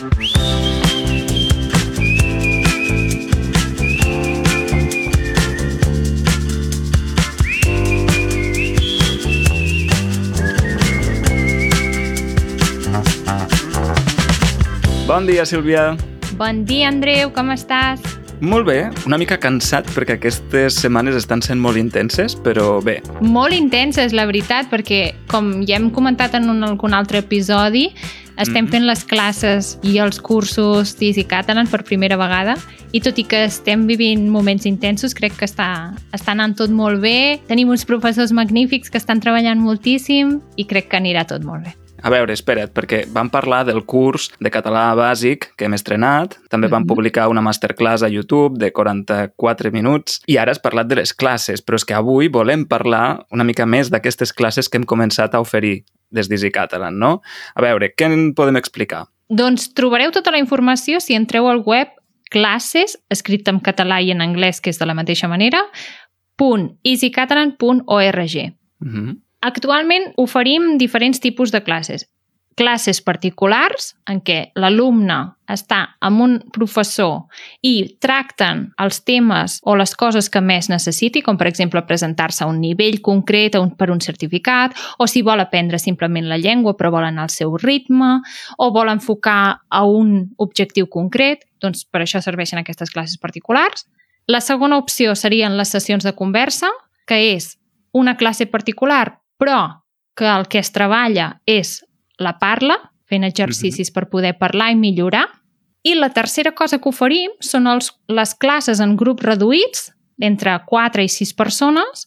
Bon dia, Sílvia. Bon dia, Andreu, com estàs? Molt bé, una mica cansat perquè aquestes setmanes estan sent molt intenses, però bé. Molt intenses, la veritat, perquè com ja hem comentat en un, algun altre episodi, estem Mhm. fent les classes i els cursos d'Easy Catalan per primera vegada i tot i que estem vivint moments intensos, crec que està, està anant tot molt bé. Tenim uns professors magnífics que estan treballant moltíssim i crec que anirà tot molt bé. A veure, espera't, perquè vam parlar del curs de català bàsic que hem estrenat, també vam Mhm. publicar una masterclass a YouTube de 44 minuts i ara has parlat de les classes, però és que avui volem parlar una mica més d'aquestes classes que hem començat a oferir des d'Easy Catalan, no? A veure, què en podem explicar? Doncs trobareu tota la informació si entreu al web classes, escrit en català i en anglès, que és de la mateixa manera, .easycatalan.org. Mhm. Actualment oferim diferents tipus de classes. Classes particulars, en què l'alumne està amb un professor i tracten els temes o les coses que més necessiti, com per exemple presentar-se a un nivell concret un, per un certificat, o si vol aprendre simplement la llengua però vol anar al seu ritme, o vol enfocar a un objectiu concret, doncs per això serveixen aquestes classes particulars. La segona opció serien les sessions de conversa, que és una classe particular però que el que es treballa és la parla, fent exercicis per poder parlar i millorar. I la tercera cosa que oferim són els, les classes en grups reduïts, entre 4 i 6 persones,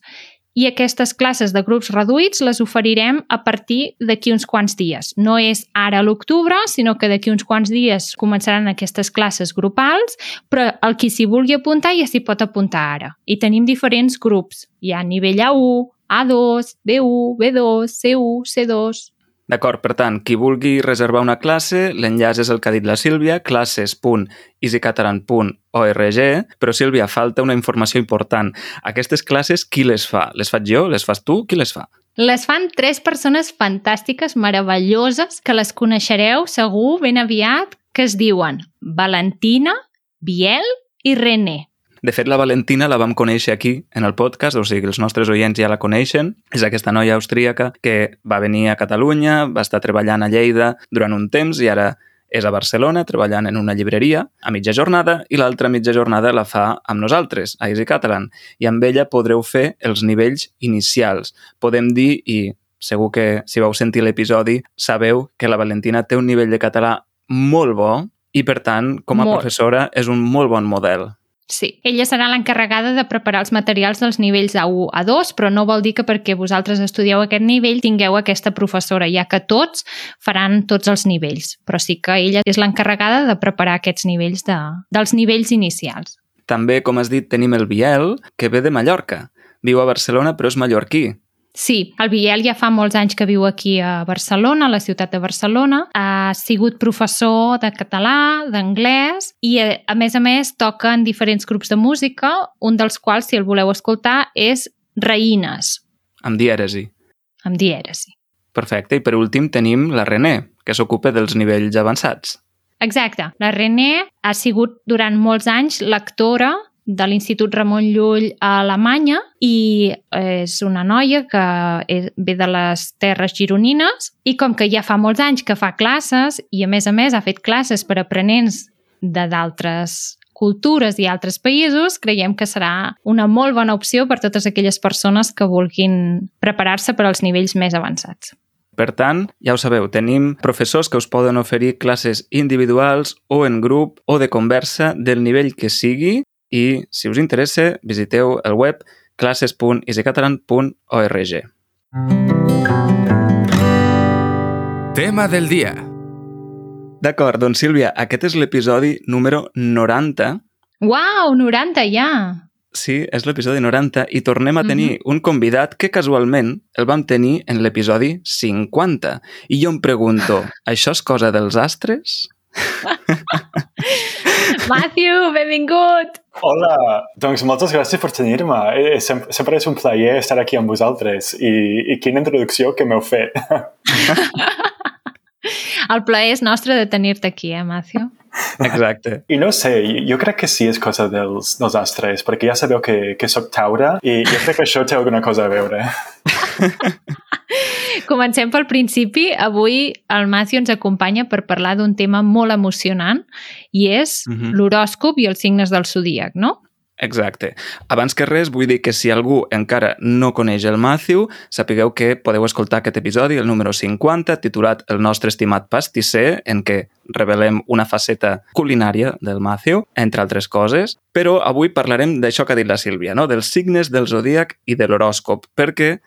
i aquestes classes de grups reduïts les oferirem a partir d'aquí uns quants dies. No és ara a l'octubre, sinó que d'aquí uns quants dies començaran aquestes classes grupals, però el qui s'hi vulgui apuntar ja s'hi pot apuntar ara. I tenim diferents grups. Hi ha nivell A1, A2, B1, B2, C1, C2... D'acord, per tant, qui vulgui reservar una classe, l'enllaç és el que ha dit la Sílvia, classes.easycatalan.org, però Sílvia, falta una informació important. Aquestes classes, qui les fa? Les faig jo? Les fas tu? Qui les fa? Les fan tres persones fantàstiques, meravelloses, que les coneixereu segur ben aviat, que es diuen Valentina, Biel i René. De fet, la Valentina la vam conèixer aquí, en el podcast, o sigui, els nostres oients ja la coneixen. És aquesta noia austríaca que va venir a Catalunya, va estar treballant a Lleida durant un temps i ara és a Barcelona treballant en una llibreria a mitja jornada i l'altra mitja jornada la fa amb nosaltres, a Easy Catalan. I amb ella podreu fer els nivells inicials. Podem dir, i segur que si vau sentir l'episodi, sabeu que la Valentina té un nivell de català molt bo i, per tant, com a Molt. professora, és un molt bon model. Sí, ella serà l'encarregada de preparar els materials dels nivells A1 a 2, però no vol dir que perquè vosaltres estudieu aquest nivell tingueu aquesta professora, ja que tots faran tots els nivells, però sí que ella és l'encarregada de preparar aquests nivells de, dels nivells inicials. També, com has dit, tenim el Biel, que ve de Mallorca. Viu a Barcelona, però és mallorquí. Sí, el Biel ja fa molts anys que viu aquí a Barcelona, a la ciutat de Barcelona. Ha sigut professor de català, d'anglès i, eh, a més a més, toca en diferents grups de música, un dels quals, si el voleu escoltar, és Reïnes, amb dièresi. amb dièresi. Perfecte. I per últim tenim la René, que s'ocupa dels nivells avançats. Exacte. La René ha sigut durant molts anys lectora de l'Institut Ramon Llull a Alemanya i és una noia que és, ve de les terres gironines i com que ja fa molts anys que fa classes i a més a més ha fet classes per aprenents de d'altres cultures i altres països, creiem que serà una molt bona opció per totes aquelles persones que vulguin preparar-se per als nivells més avançats. Per tant, ja ho sabeu, tenim professors que us poden oferir classes individuals o en grup o de conversa del nivell que sigui i, si us interessa, visiteu el web classes.easycatalan.org. Tema del dia. D'acord, doncs Sílvia, aquest és l'episodi número 90 Uau, 90 ja! Sí, és l'episodi 90 i tornem a tenir un convidat que casualment el vam tenir en l'episodi 50. I jo em pregunto, això és cosa dels astres? Matthew, benvingut! Hola, doncs moltes gràcies per tenir-me. Eh, sem- Sempre és un plaer estar aquí amb vosaltres i, i quina introducció que m'heu fet. El plaer és nostre de tenir-te aquí, eh, Matthew? Exacte. I no sé, jo crec que sí és cosa dels, dels astres, perquè ja sabeu que, que sóc taura i jo crec que això té alguna cosa a veure. Comencem pel principi. Avui el Matthew ens acompanya per parlar d'un tema molt emocionant i és Mhm. l'horòscop i els signes del zodíac, no? Exacte. Abans que res, vull dir que si algú encara no coneix el Matthew, sapigueu que podeu escoltar aquest episodi, el número 50, titulat El nostre estimat pastisser, en què revelem una faceta culinària del Matthew, entre altres coses. Però avui parlarem d'això que ha dit la Sílvia, no? dels signes del zodíac i de l'horòscop, perquè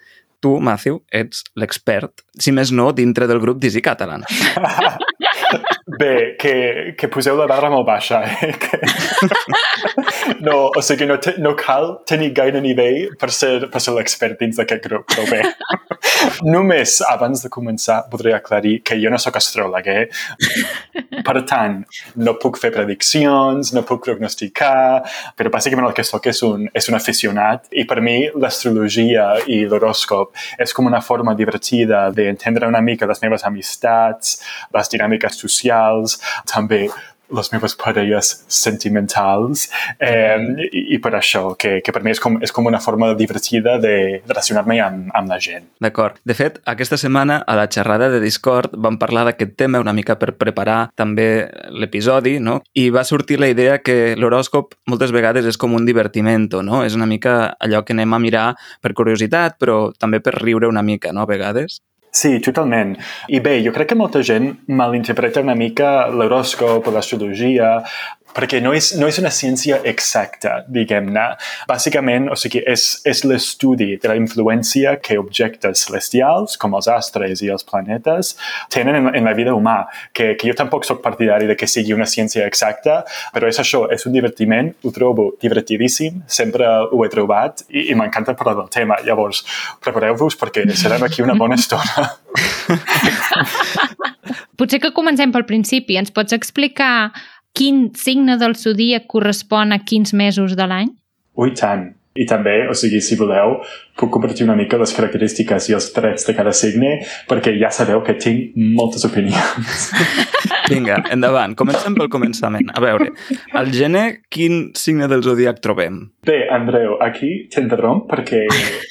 tu, Matthew, ets l'expert, si més no, dintre del grup d'Easy Catalan. Bé, que, que poseu la barra molt baixa, eh? Que... No, o sigui, no, te, no cal tenir gaire nivell per ser, per ser l'expert dins d'aquest grup, però bé. Només abans de començar voldria aclarir que jo no sóc astròleg, eh? Per tant, no puc fer prediccions, no puc prognosticar, però bàsicament el que sóc és un, és un aficionat i per mi l'astrologia i l'horòscop és com una forma divertida d'entendre una mica les meves amistats, les dinàmiques socials, també les meves parelles sentimentals eh, i, i per això, que, que per mi és com, és com una forma divertida de relacionar-me amb, amb la gent. D'acord. De fet, aquesta setmana a la xerrada de Discord vam parlar d'aquest tema una mica per preparar també l'episodi, no? I va sortir la idea que l'horòscop moltes vegades és com un divertimento, no? És una mica allò que anem a mirar per curiositat, però també per riure una mica, no? A vegades. Sí, totalment. I bé, jo crec que molta gent malinterpreta una mica l'horòscop o l'astrologia perquè no és, no és una ciència exacta, diguem-ne. Bàsicament, o sigui, és, és l'estudi de la influència que objectes celestials, com els astres i els planetes, tenen en, en la vida humà, que, que jo tampoc sóc partidari de que sigui una ciència exacta, però és això, és un divertiment, ho trobo divertidíssim, sempre ho he trobat i, i m'encanta parlar del tema. Llavors, prepareu-vos perquè serem aquí una bona estona. Potser que comencem pel principi. Ens pots explicar quin signe del zodíac correspon a quins mesos de l'any? Ui, tant. I també, o sigui, si voleu, puc compartir una mica les característiques i els trets de cada signe, perquè ja sabeu que tinc moltes opinions. Vinga, endavant. Comencem pel començament. A veure, al gener, quin signe del zodíac trobem? Bé, Andreu, aquí t'interromp perquè,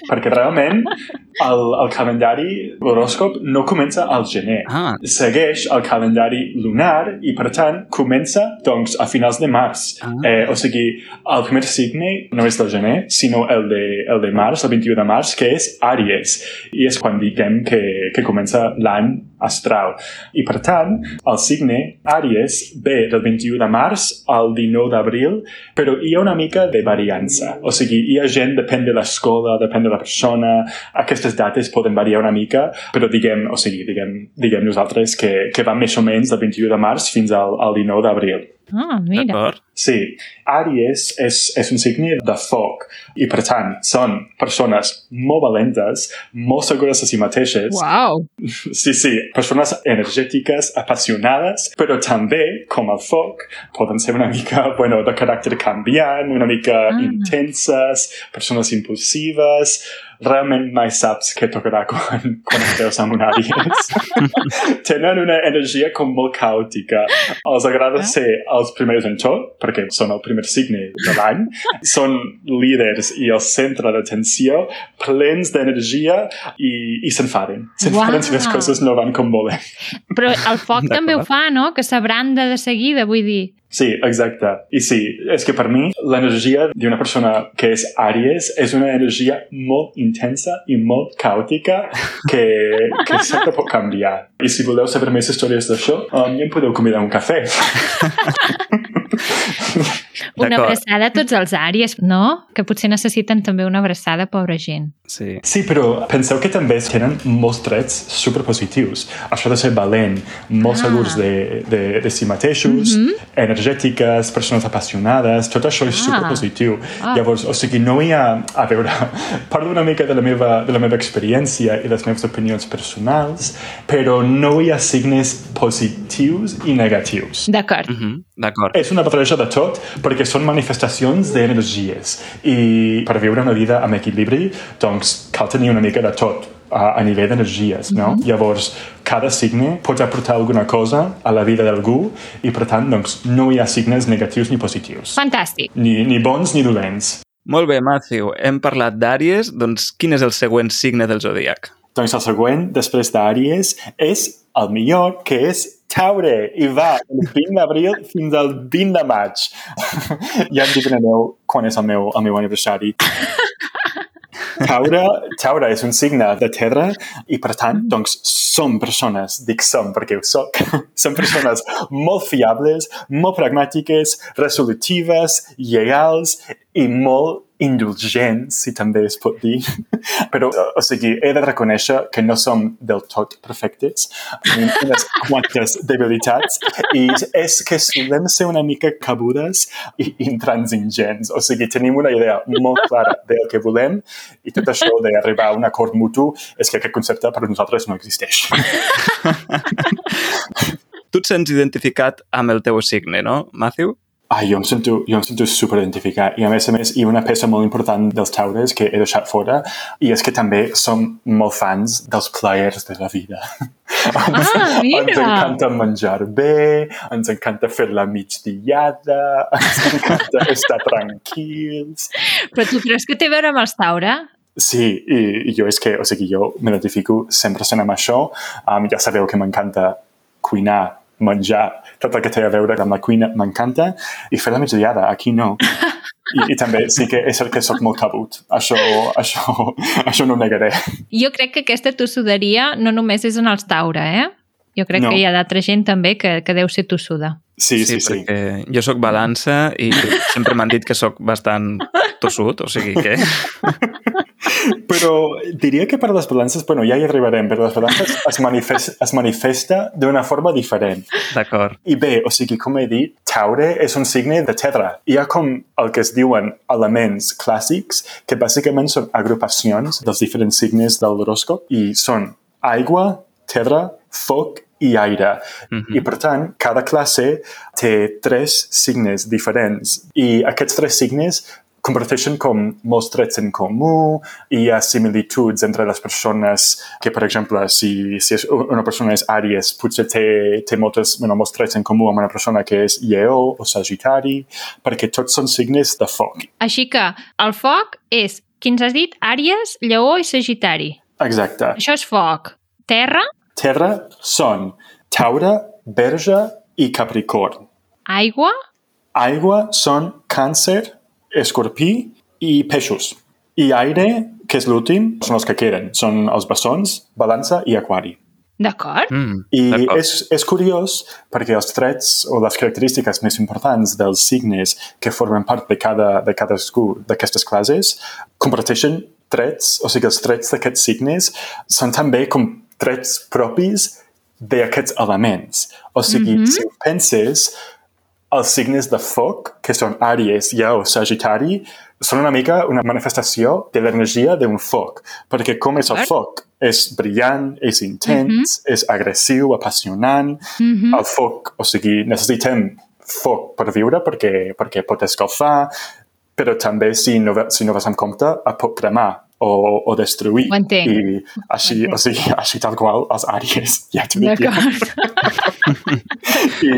perquè realment el, el calendari, l'horòscop, no comença al gener. Ah, Segueix el calendari lunar i, per tant, comença, doncs, a finals de març. Ah. Eh, o sigui, el primer signe no és del gener, sinó el de, el de març, el 21 de març, que és Àries. I és quan diguem que, que comença l'any astral. I, per tant, el signe Àries ve del 21 de març al 19 d'abril, però hi ha una mica de variança. O sigui, hi ha gent, depèn de l'escola, depèn de la persona, aquestes dates poden variar una mica, però diguem, o sigui, diguem, diguem nosaltres que, que va més o menys del 21 de març fins al, al 19 d'abril. Ah, mira. d'acord. Sí, Àries és, és un signe de foc i, per tant, són persones molt valentes, molt segures de si mateixes. Uau! Sí, sí, persones energètiques, apassionades, però també, com el foc, poden ser una mica, bueno, de caràcter canviant, una mica Ah. intenses, persones impulsives... Realment mai saps què tocarà quan, quan estàs amb un àries. Tenen una energia com molt caòtica. Els agrada Ah. ser els primers en tot, perquè són el primer signe de l'any. Són líders i el centre d'atenció, plens d'energia i, i s'enfaden. S'enfaden si les coses no van com volen. Però el foc també ho fa, no? Que s'abranda de seguida, vull dir. Sí, exacte. I sí, és que per mi l'energia d'una persona que és Àries és una energia molt intensa i molt caòtica que, que sempre pot canviar. I si voleu saber més històries d'això, um, ja em podeu convidar a un cafè. Una abraçada a tots els àries, no? Que potser necessiten també una abraçada, pobra gent. Sí. Sí, però penseu que també tenen molts trets superpositius. Això de ser valent, molt Ah. segurs de, de, de si mateixos, energètiques, persones apassionades, tot això és Ah. superpositiu. Ah. Llavors, o sigui, no hi ha... A veure, parlo una mica de la meva, de la meva experiència i les meves opinions personals, però no hi ha signes positius i negatius. D'acord. Mhm, D'acord. És una barreja de tot perquè són manifestacions d'energies i per viure una vida amb equilibri doncs cal tenir una mica de tot a, a nivell d'energies, no? Mm -hmm. Llavors, cada signe pot aportar alguna cosa a la vida d'algú i, per tant, doncs, no hi ha signes negatius ni positius. Fantàstic. Ni, ni bons ni dolents. Molt bé, Matthew. Hem parlat d'Àries, doncs quin és el següent signe del zodíac? Doncs el següent, després d'Àries, és el millor, que és Taure, i va del 20 d'abril fins al 20 de maig. ja em divinareu quan és el meu, el meu aniversari. Taure, Taure és un signe de terra i, per tant, doncs, som persones, dic som perquè ho soc, som persones molt fiables, molt pragmàtiques, resolutives, lleials i molt indulgents, si també es pot dir. Però, o sigui, he de reconèixer que no som del tot perfectes, tenim unes quantes debilitats, i és que solem ser una mica cabudes i intransigents. O sigui, tenim una idea molt clara del que volem i tot això d'arribar a un acord mutu és que aquest concepte per nosaltres no existeix. tu et sents identificat amb el teu signe, no, Matthew? Ah, jo em sento, jo em sento super identificat. I a més a més, hi ha una peça molt important dels taures que he deixat fora, i és que també som molt fans dels plaers de la vida. Ah, mira! ens encanta menjar bé, ens encanta fer la migdiada, ens encanta estar tranquils. Però tu creus que té a veure amb els taure? Sí, i, i jo és que, o sigui, jo m'identifico 100% amb això. Um, ja sabeu que m'encanta cuinar menjar, tot el que té a veure amb la cuina m'encanta, i fer la migdiada, aquí no. I, I també sí que és el que sóc molt cabut. Això, això, això no ho negaré. Jo crec que aquesta tossuderia no només és en els taure, eh? Jo crec No. que hi ha d'altra gent també que, que deu ser tossuda. Sí, sí, sí. perquè jo sóc balança i sempre m'han dit que sóc bastant tossut, o sigui que... Però diria que per les balances, bueno, ja hi arribarem, però les balances es, manifest, es manifesta d'una forma diferent. D'acord. I bé, o sigui, com he dit, Taure és un signe de terra. Hi ha com el que es diuen elements clàssics, que bàsicament són agrupacions dels diferents signes de l'horòscop i són aigua, terra, foc i aire. Mhm. I, per tant, cada classe té tres signes diferents i aquests tres signes comparteixen com molts trets en comú, i hi ha similituds entre les persones que, per exemple, si, si és una persona és Àries, potser té, té moltes, bueno, molts trets en comú amb una persona que és Lleó o Sagitari, perquè tots són signes de foc. Així que el foc és, quins has dit? Àries, Lleó i Sagitari. Exacte. Això és foc. Terra, Terra són Taure, Verge i Capricorn. aigua, Aigua són Càncer, Escorpí i Peixos. I aire, que és l'últim, són els que queden. Són els bessons, Balança i Aquari. d'acord? Mm, I és, és curiós perquè els trets o les característiques més importants dels signes que formen part de, cada, de cadascú d'aquestes classes comparteixen trets, o sigui, els trets d'aquests signes són també com trets propis d'aquests elements. O sigui, Mhm. si ho penses, els signes de foc, que són Àries, Lleó, Sagitari, són una mica una manifestació de l'energia d'un foc. Perquè com és el foc? És brillant, és intens, és agressiu, apassionant. Mhm. El foc, o sigui, necessitem foc per viure perquè, perquè pot escalfar, però també si no, si no vas en compte et pot cremar o, o destruir. Ho entenc. I així, entenc. o sigui, així tal qual els àries, ja t'ho dic. I,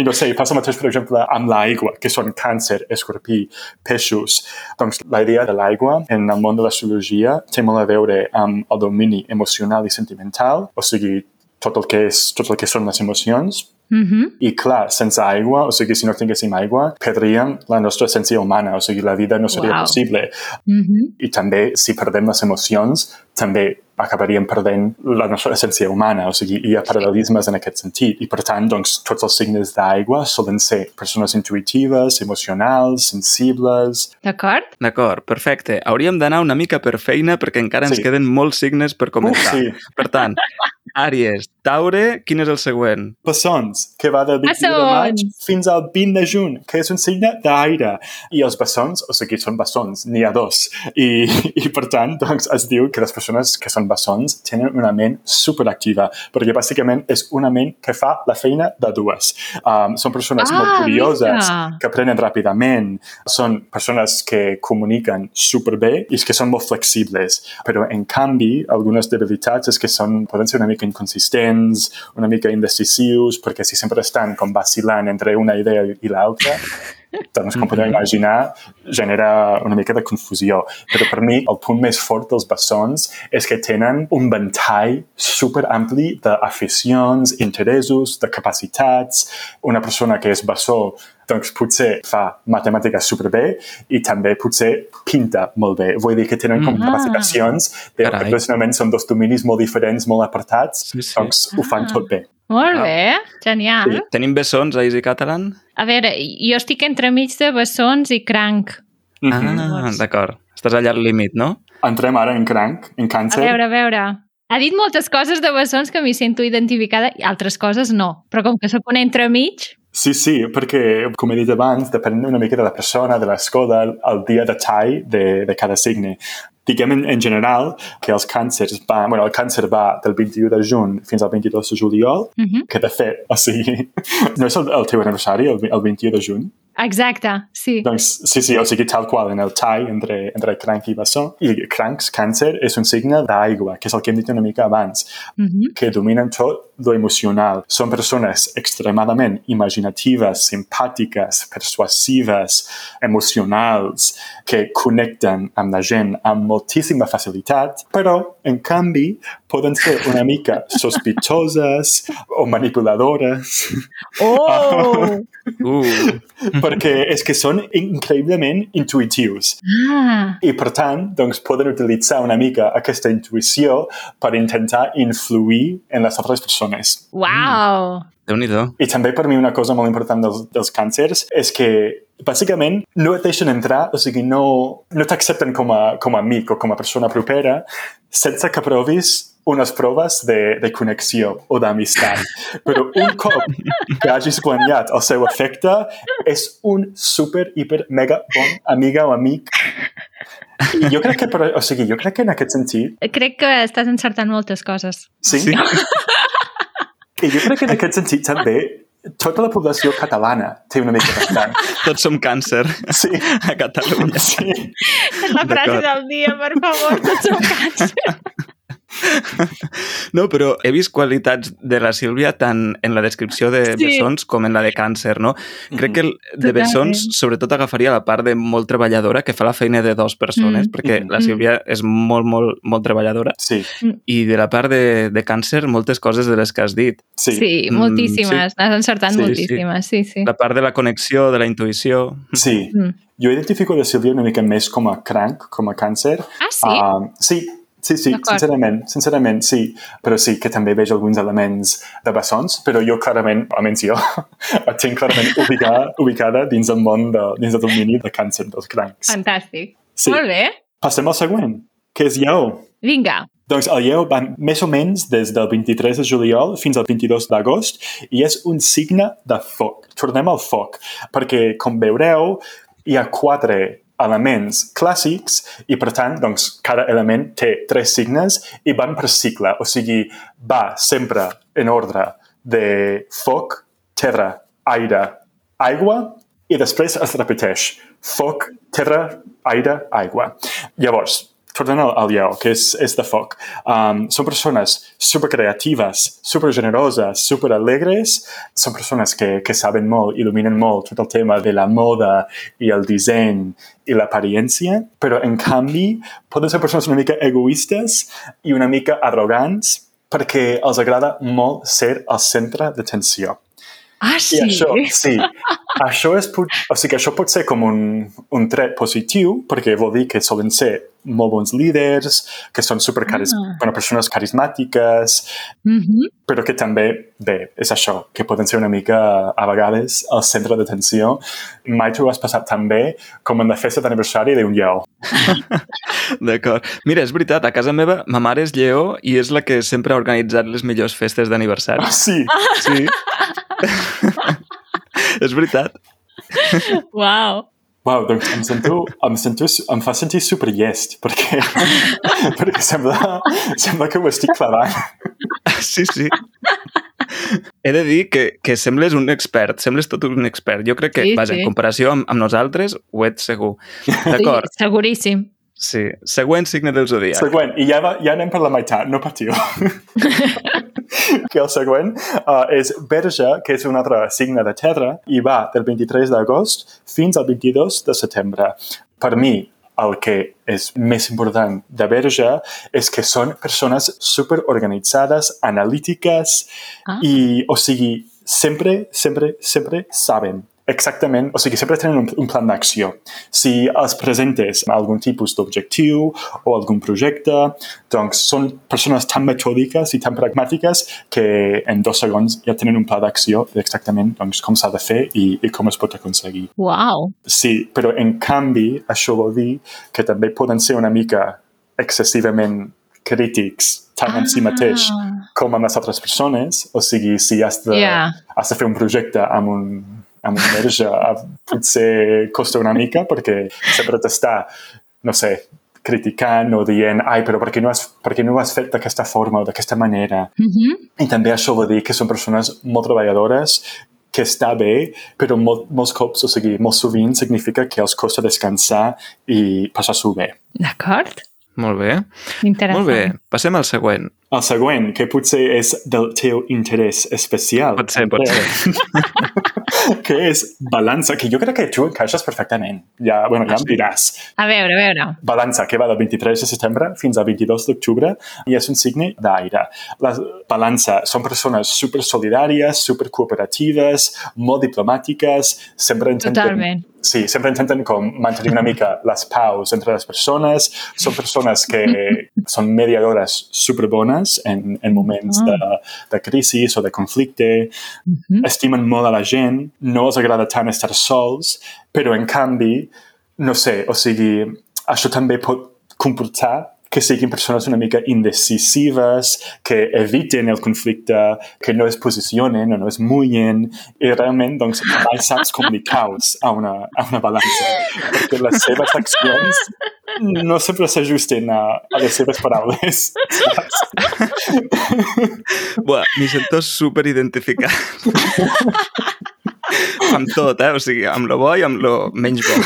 I no sé, passa mateix, per exemple, amb l'aigua, que són càncer, escorpí, peixos. Doncs la idea de l'aigua en el món de l'astrologia té molt a veure amb el domini emocional i sentimental, o sigui, tot el que, és, tot el que són les emocions. Mhm. I clar, sense aigua, o sigui, si no tinguéssim aigua, perdríem la nostra essència humana, o sigui, la vida no seria Uau. possible. Mhm. I també, si perdem les emocions, també acabaríem perdent la nostra essència humana, o sigui, hi ha paral·lelismes en aquest sentit. I, per tant, doncs, tots els signes d'aigua solen ser persones intuitives, emocionals, sensibles... D'acord? D'acord, perfecte. Hauríem d'anar una mica per feina perquè encara ens Sí. queden molts signes per comentar. sí. Per tant, Àries, Taure, quin és el següent? Bessons, que va del 21 de maig fins al 20 de juny, que és un signe d'aire. I els bessons, o sigui, són bessons, n'hi ha dos. I, I, per tant, doncs, es diu que les persones que són bessons tenen una ment superactiva, perquè bàsicament és una ment que fa la feina de dues. Um, són persones Ah, molt curioses, mira. que aprenen ràpidament, són persones que comuniquen superbé i que són molt flexibles. Però, en canvi, algunes debilitats és que són, poden ser una mica inconsistents, una mica indecisius, perquè si sempre estan com vacilant entre una idea i l'altra, doncs, com podeu imaginar, genera una mica de confusió. Però per mi, el punt més fort dels bessons és que tenen un ventall super ampli d'aficions, interessos, de capacitats. Una persona que és bessó doncs potser fa matemàtiques superbé i també potser pinta molt bé. Vull dir que tenen com Mm. capacitats que són dos dominis molt diferents, molt apartats, Sí, sí. doncs ho fan Ah. tot bé. Molt Ah. bé, genial. Sí. Tenim bessons a Easy Catalan? A veure, jo estic entremig de bessons i cranc. Mhm. Ah, d'acord. Estàs allà al límit, no? Entrem ara en cranc, en A càncer. veure, a veure. Ha dit moltes coses de bessons que m'hi sento identificada i altres coses no. Però com que sóc un entremig, Sí, sí, perquè, com he dit abans, depèn una mica de la persona, de l'escola, el dia de tall de, de cada signe. Diguem en, en general que els càncers van... Bueno, el càncer va del 21 de juny fins al 22 de juliol, uh -huh. que de fet, o sigui, no és el, el teu aniversari, el, el 21 de juny? exacte, sí. Doncs sí, sí, o sigui, tal qual, en el tall entre, entre cranc i bessó. I crancs, càncer, és un signe d'aigua, que és el que hem dit una mica abans. Uh -huh. que dominen tot lo emocional. Són persones extremadament imaginatives, simpàtiques, persuasives, emocionals, que connecten amb la gent amb moltíssima facilitat, però, en canvi, poden ser una mica sospitoses o manipuladores, Oh! Uh, perquè és que són increïblement intuitius. Ah, I, per tant, doncs, poden utilitzar una mica aquesta intuïció per intentar influir en les altres persones. wow! Déu-n'hi-do. I també per mi una cosa molt important dels, dels càncers és que bàsicament no et deixen entrar, o sigui, no, no t'accepten com, a, com a amic o com a persona propera sense que provis unes proves de, de connexió o d'amistat. Però un cop que hagis guanyat el seu efecte, és un super, hiper, mega bon amiga o amic. I jo crec que, per, o sigui, jo crec que en aquest sentit, Crec que estàs encertant moltes coses. sí, Sí. i jo crec que en aquest sentit també tota la població catalana té una mica bastant. Tots som càncer Sí, a Catalunya. sí. És la frase del dia, per favor, tots som càncer. No, però he vist qualitats de la Sílvia tant en la descripció de Sí. bessons com en la de càncer, no? Crec que el de Totalment. bessons sobretot agafaria la part de molt treballadora que fa la feina de dues persones, Mm. perquè la Mm. Sílvia és molt, molt, molt treballadora. Sí, I de la part de, de càncer, moltes coses de les que has dit. sí. Sí, Mm, moltíssimes. N'has encertat Sí, sí. moltíssimes, sí, sí. La part de la connexió, de la intuïció... sí. Mm. Jo identifico la Sílvia una mica més com a cranc, com a càncer. Ah, sí? Uh, sí, sí, sí, sincerament, sincerament, sí. Però sí que també veig alguns elements de bessons, però jo clarament, almenys jo, la tinc clarament ubicada, ubicada dins el món, de, dins el domini de càncer dels crancs. Fantàstic. Sí. Molt bé. Passem al següent, que és lleó. Vinga. Doncs el lleó va més o menys des del 23 de juliol fins al 22 d'agost i és un signe de foc. Tornem al foc, perquè, com veureu, hi ha quatre elements clàssics i, per tant, doncs, cada element té tres signes i van per cicle, o sigui, va sempre en ordre de foc, terra, aire, aigua i després es repeteix. Foc, terra, aire, aigua. Llavors, tornant al, al lleó, que és, és de foc. Um, són persones supercreatives, supergeneroses, superalegres. Són persones que, que saben molt, il·luminen molt tot el tema de la moda i el disseny i l'apariència, però en canvi poden ser persones una mica egoistes i una mica arrogants perquè els agrada molt ser el centre d'atenció. Ah, I sí? això, sí, això, és, o sigui, això pot ser com un, un tret positiu, perquè vol dir que solen ser molt bons líders, que són super caris Ah. bueno, persones carismàtiques, Mhm. però que també, bé, és això, que poden ser una mica, a vegades, el centre d'atenció. Mai t'ho has passat tan bé com en la festa d'aniversari d'un lleó. D'acord. Mira, és veritat, a casa meva ma mare és lleó i és la que sempre ha organitzat les millors festes d'aniversari. Ah, sí, Sí. és veritat. Uau. Uau, doncs em sento, em sento, em fa sentir super llest, perquè, perquè sembla, sembla que ho estic clavant. Sí, sí. he de dir que, que sembles un expert, sembles tot un expert. Jo crec que, Sí, vaja, sí. en comparació amb, amb nosaltres, ho ets segur. D'acord, Sí, seguríssim. Sí. Següent signe del zodiac. Següent, i ja, va, ja anem per la meitat, no patiu. que el següent uh, és Verge, que és un altre signe de terra, i va del 23 d'agost fins al 22 de setembre. Per mi, el que és més important de Verge és que són persones superorganitzades, analítiques, Ah. i, o sigui, sempre, sempre, sempre saben exactament, o sigui, sempre tenen un, un plan d'acció. Si els presentes algun tipus d'objectiu o algun projecte, doncs són persones tan metòdiques i tan pragmàtiques que en dos segons ja tenen un pla d'acció d'exactament doncs, com s'ha de fer i, i com es pot aconseguir. Uau! Sí, però en canvi això vol dir que també poden ser una mica excessivament crítics tant en si mateix Ah. com amb les altres persones. O sigui, si has de, Ja. has de fer un projecte amb un, amb un verge, eh, potser costa una mica perquè sempre t'està, no sé, criticant o dient ai, però per què no has, per què no ho has fet d'aquesta forma o d'aquesta manera? Mhm. I també això vol dir que són persones molt treballadores que està bé, però molt, molts cops, o sigui, molt sovint significa que els costa descansar i passar-s'ho bé. D'acord? Molt bé. Interessant. Molt bé. Passem al següent. El següent, que potser és del teu interès especial. Pot ser, pot ser. que és balança, que jo crec que tu encaixes perfectament. Ja, bueno, ja em diràs. A veure, a veure. Balança, que va del 23 de setembre fins al 22 d'octubre i és un signe d'aire. La balança són persones super solidàries, super cooperatives, molt diplomàtiques, sempre intenten... Totalment. Sí, sempre intenten com mantenir una mica les paus entre les persones. Són persones que són mediadores superbones en, en moments de, de crisi o de conflicte. Mhm. Estimen molt a la gent, no els agrada tant estar sols, però en canvi, no sé, o sigui, això també pot comportar que siguin persones una mica indecisives, que eviten el conflicte, que no es posicionen o no es mullen, i realment doncs, mai saps comunicar-los a, una, a una balança, perquè les seves accions no sempre s'ajusten a, a les seves paraules. Buah, m'hi sento super identificat. amb tot, eh? O sigui, amb lo bo i amb lo menys bo.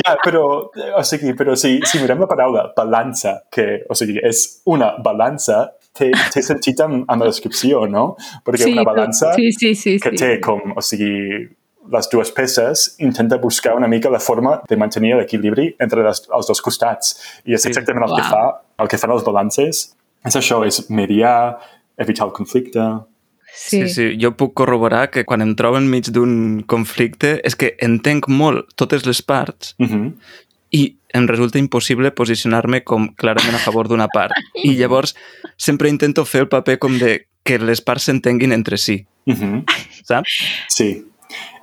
Ja, però, o sigui, però si, si mirem la paraula balança, que, o sigui, és una balança, té, té sentit amb, amb la descripció, no? Perquè una balança Sí, sí, sí. que sí. té com, o sigui, les dues peces intenta buscar una mica la forma de mantenir l'equilibri entre les, els dos costats. I és exactament el que Uau. fa, el que fan els balances. És això, és mediar, evitar el conflicte. Sí. Sí, sí, jo puc corroborar que quan em trobo enmig d'un conflicte és que entenc molt totes les parts Uh -huh. i em resulta impossible posicionar-me com clarament a favor d'una part. I llavors sempre intento fer el paper com de que les parts s'entenguin entre si, Uh -huh. saps? Sí.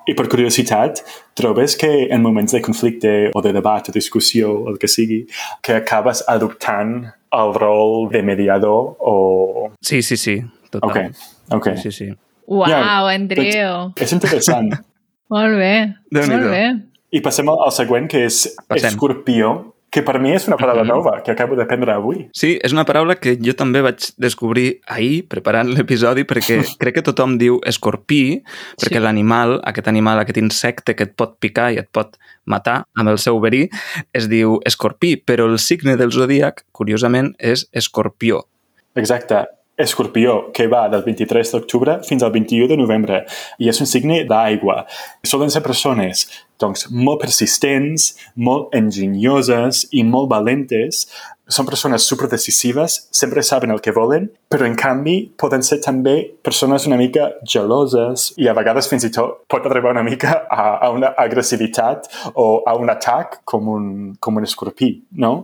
I per curiositat, trobes que en moments de conflicte o de debat o discussió, el que sigui, que acabes adoptant el rol de mediador o... Sí, sí, sí, Ok, total. ok. Sí, sí. Uau, Ja, Andreu. És interessant. Molt bé. Déu-n'hi-do. Molt bé. I passem al, al següent, que és Passem. escorpió, que per mi és una paraula nova, que acabo d'aprendre avui. Sí, és una paraula que jo també vaig descobrir ahir, preparant l'episodi, perquè crec que tothom diu escorpí, perquè Sí. l'animal, aquest animal, aquest insecte que et pot picar i et pot matar amb el seu verí, es diu escorpí, però el signe del zodíac, curiosament, és escorpió. Exacte. Escorpió, que va del 23 d'octubre fins al 21 de novembre, i és un signe d'aigua. Solen ser persones doncs, molt persistents, molt enginyoses i molt valentes. Són persones superdecisives, sempre saben el que volen, però en canvi poden ser també persones una mica geloses i a vegades fins i tot pot arribar una mica a, a una agressivitat o a un atac com un, com un escorpí, no?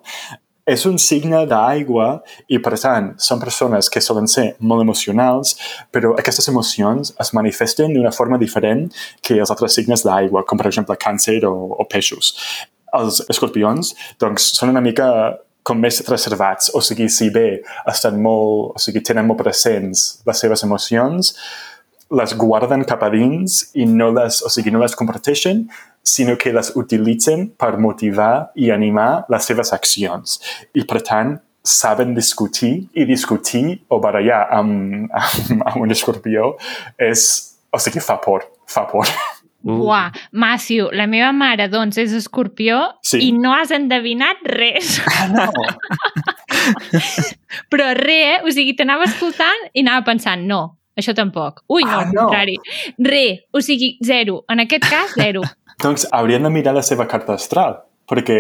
És un signe d'aigua i, per tant, són persones que solen ser molt emocionals, però aquestes emocions es manifesten d'una forma diferent que els altres signes d'aigua, com per exemple càncer o, o peixos. Els escorpions, doncs, són una mica com més reservats, o sigui, si bé estan molt, o sigui, tenen molt presents les seves emocions, les guarden cap a dins i no les, o sigui, no les comparteixen, sinó que les utilitzen per motivar i animar les seves accions. I, per tant, saben discutir i discutir o barallar amb, amb, amb un escorpió és... O sigui, fa por, fa por. Uh. Uah, Matthew, la meva mare, doncs, és escorpió Sí. i no has endevinat res. Ah, no! Però res, eh? O sigui, t'anava escoltant i anava pensant, no, això tampoc. Ui, no, Ah, al no. contrari. Re, o sigui, zero. En aquest cas, zero. Doncs haurien de mirar la seva carta astral, perquè,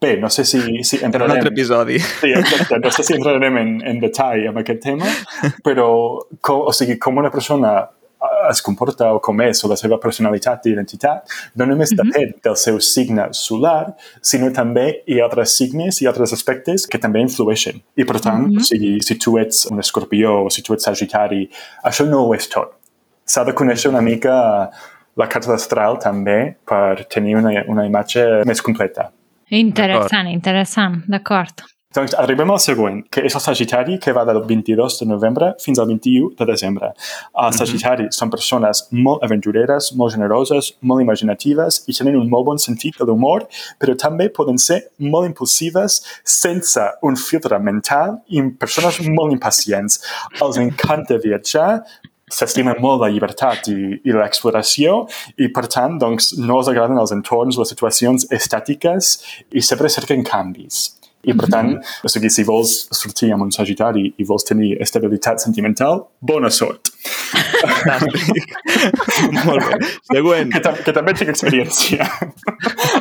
bé, no sé si, si Per un altre entrarem... episodi. Sí, exacte. No sé si entrarem en, en detall amb aquest tema, però com, o sigui, com una persona eh, es comporta o com és, o la seva personalitat i identitat, no només depèn del seu signe solar, sinó també hi ha altres signes i altres aspectes que també influeixen. I per tant, o sigui, si tu ets un escorpió o si tu ets sagitari, això no ho és tot. S'ha de conèixer una mica la carta astral també per tenir una, una imatge més completa. Interessant, interessant, d'acord. Doncs arribem al següent, que és el Sagitari, que va del 22 de novembre fins al 21 de desembre. Els Sagitari són persones molt aventureres, molt generoses, molt imaginatives i tenen un molt bon sentit de l'humor, però també poden ser molt impulsives sense un filtre mental i persones molt impacients. Els encanta viatjar, s'estimen molt la llibertat i, i l'exploració i, per tant, doncs, no els agraden els entorns, les situacions estàtiques i sempre cerquen canvis. I, per tant, o sigui, si vols sortir amb un sagitari i vols tenir estabilitat sentimental, bona sort. Fantàstic. Molt bé. Següent. Que, que també tinc experiència.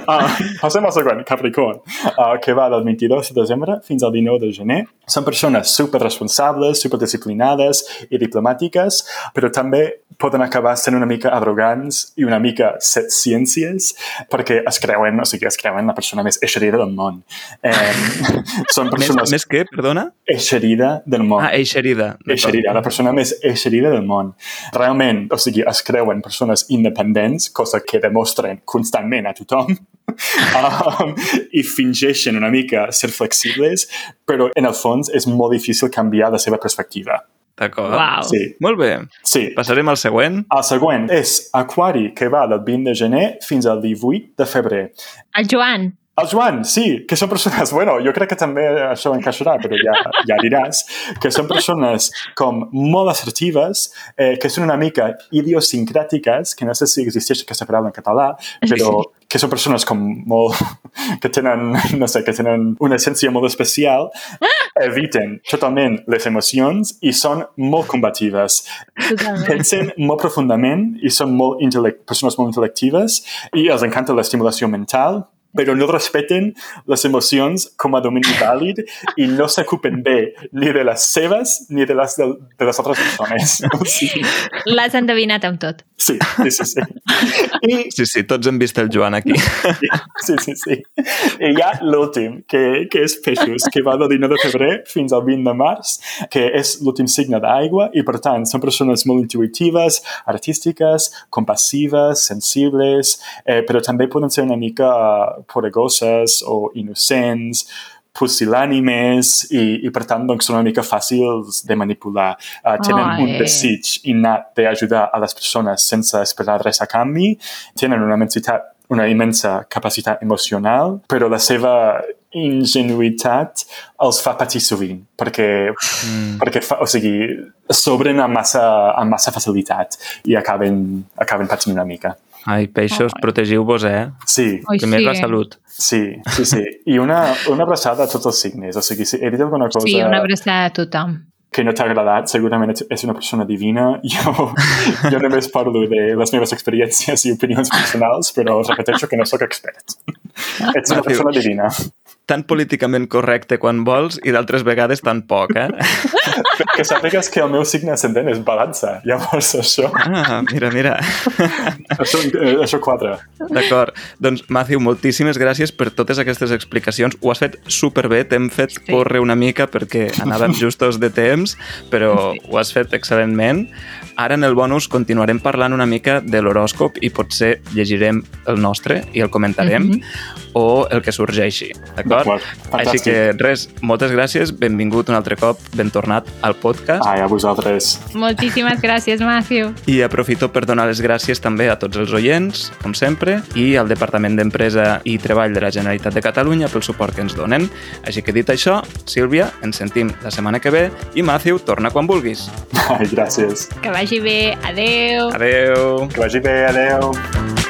uh, passem al següent, Capricorn, uh, que va del 22 de desembre fins al 19 de gener. Són persones superresponsables, superdisciplinades i diplomàtiques, però també poden acabar sent una mica arrogants i una mica set ciències perquè es creuen, o sigui, es creuen la persona més eixerida del món. Eh, són Més, persones més què, perdona? eixerida del món. Ah, eixerida. Eixerida, la persona més eixerida del món. Realment, o sigui, es creuen persones independents, cosa que demostren constantment a tothom, um, i fingeixen una mica ser flexibles, però en el fons és molt difícil canviar la seva perspectiva. D'acord. Uau. Sí, Molt bé. sí. Passarem al següent. El següent és Aquari, que va del 20 de gener fins al 18 de febrer. El Joan, El Joan, sí, que són persones... Bueno, jo crec que també això encaixarà, però ja, ja diràs. Que són persones com molt assertives, eh, que són una mica idiosincràtiques, que no sé si existeix aquesta paraula en català, però que són persones com molt... que tenen, no sé, que tenen una essència molt especial, eviten totalment les emocions i són molt combatives. totalment. Pensen molt profundament i són molt persones molt intel·lectives i els encanta l'estimulació mental, però no respeten les emocions com a domini vàlid i no s'ocupen bé ni de les seves ni de les de, de les altres persones. O sigui, L'has endevinat amb tot. Sí, sí, sí, sí. I, Sí, sí, tots hem vist el Joan aquí. sí, sí, sí. I hi ha l'últim, que, que és peixos, que va del 19 de febrer fins al 20 de març, que és l'últim signe d'aigua i, per tant, són persones molt intuitives, artístiques, compassives, sensibles, eh, però també poden ser una mica poderoses o innocents, pusil·lànimes i, i per tant doncs, són una mica fàcils de manipular. Uh, tenen Ai. un desig innat d'ajudar a les persones sense esperar res a canvi, tenen una immensitat una immensa capacitat emocional, però la seva ingenuïtat els fa patir sovint, perquè, mm. perquè fa, o sigui, s'obren amb massa, amb massa facilitat i acaben, acaben patint una mica. Ai, peixos, protegiu-vos, eh? Sí, Oi, Primer sí. la salut. sí, sí, sí. I una, una abraçada a tots els signes. O sigui, si he dit alguna cosa Sí, una abraçada a tothom. que no t'ha agradat, segurament és una persona divina. Jo, jo només parlo de les meves experiències i opinions personals, però repeteixo que no sóc expert. Ets una persona divina. Tan políticament correcte quan vols i d'altres vegades tan poc, eh? Que sàpigues que el meu signe ascendent és balança. Llavors, això, Ah, mira, mira. això, eh, això quadra. D'acord. Doncs, Matthew, moltíssimes gràcies per totes aquestes explicacions. Ho has fet superbé, t'hem fet Sí. córrer una mica perquè anàvem justos de temps, però ho has fet excel·lentment. Ara, en el bonus, continuarem parlant una mica de l'horòscop i potser llegirem el nostre i el comentarem, Mhm. o el que sorgeixi, d'acord? D'acord? Així que res, moltes gràcies, benvingut un altre cop, ben tornat al podcast. Ai, a vosaltres. Moltíssimes gràcies, Matthew. I aprofito per donar les gràcies també a tots els oients, com sempre, i al Departament d'Empresa i Treball de la Generalitat de Catalunya pel suport que ens donen. Així que dit això, Sílvia, ens sentim la setmana que ve i Matthew, torna quan vulguis. Ai, gràcies. Que vagi bé. Adeu. Adeu! Que vagi bé, adeu.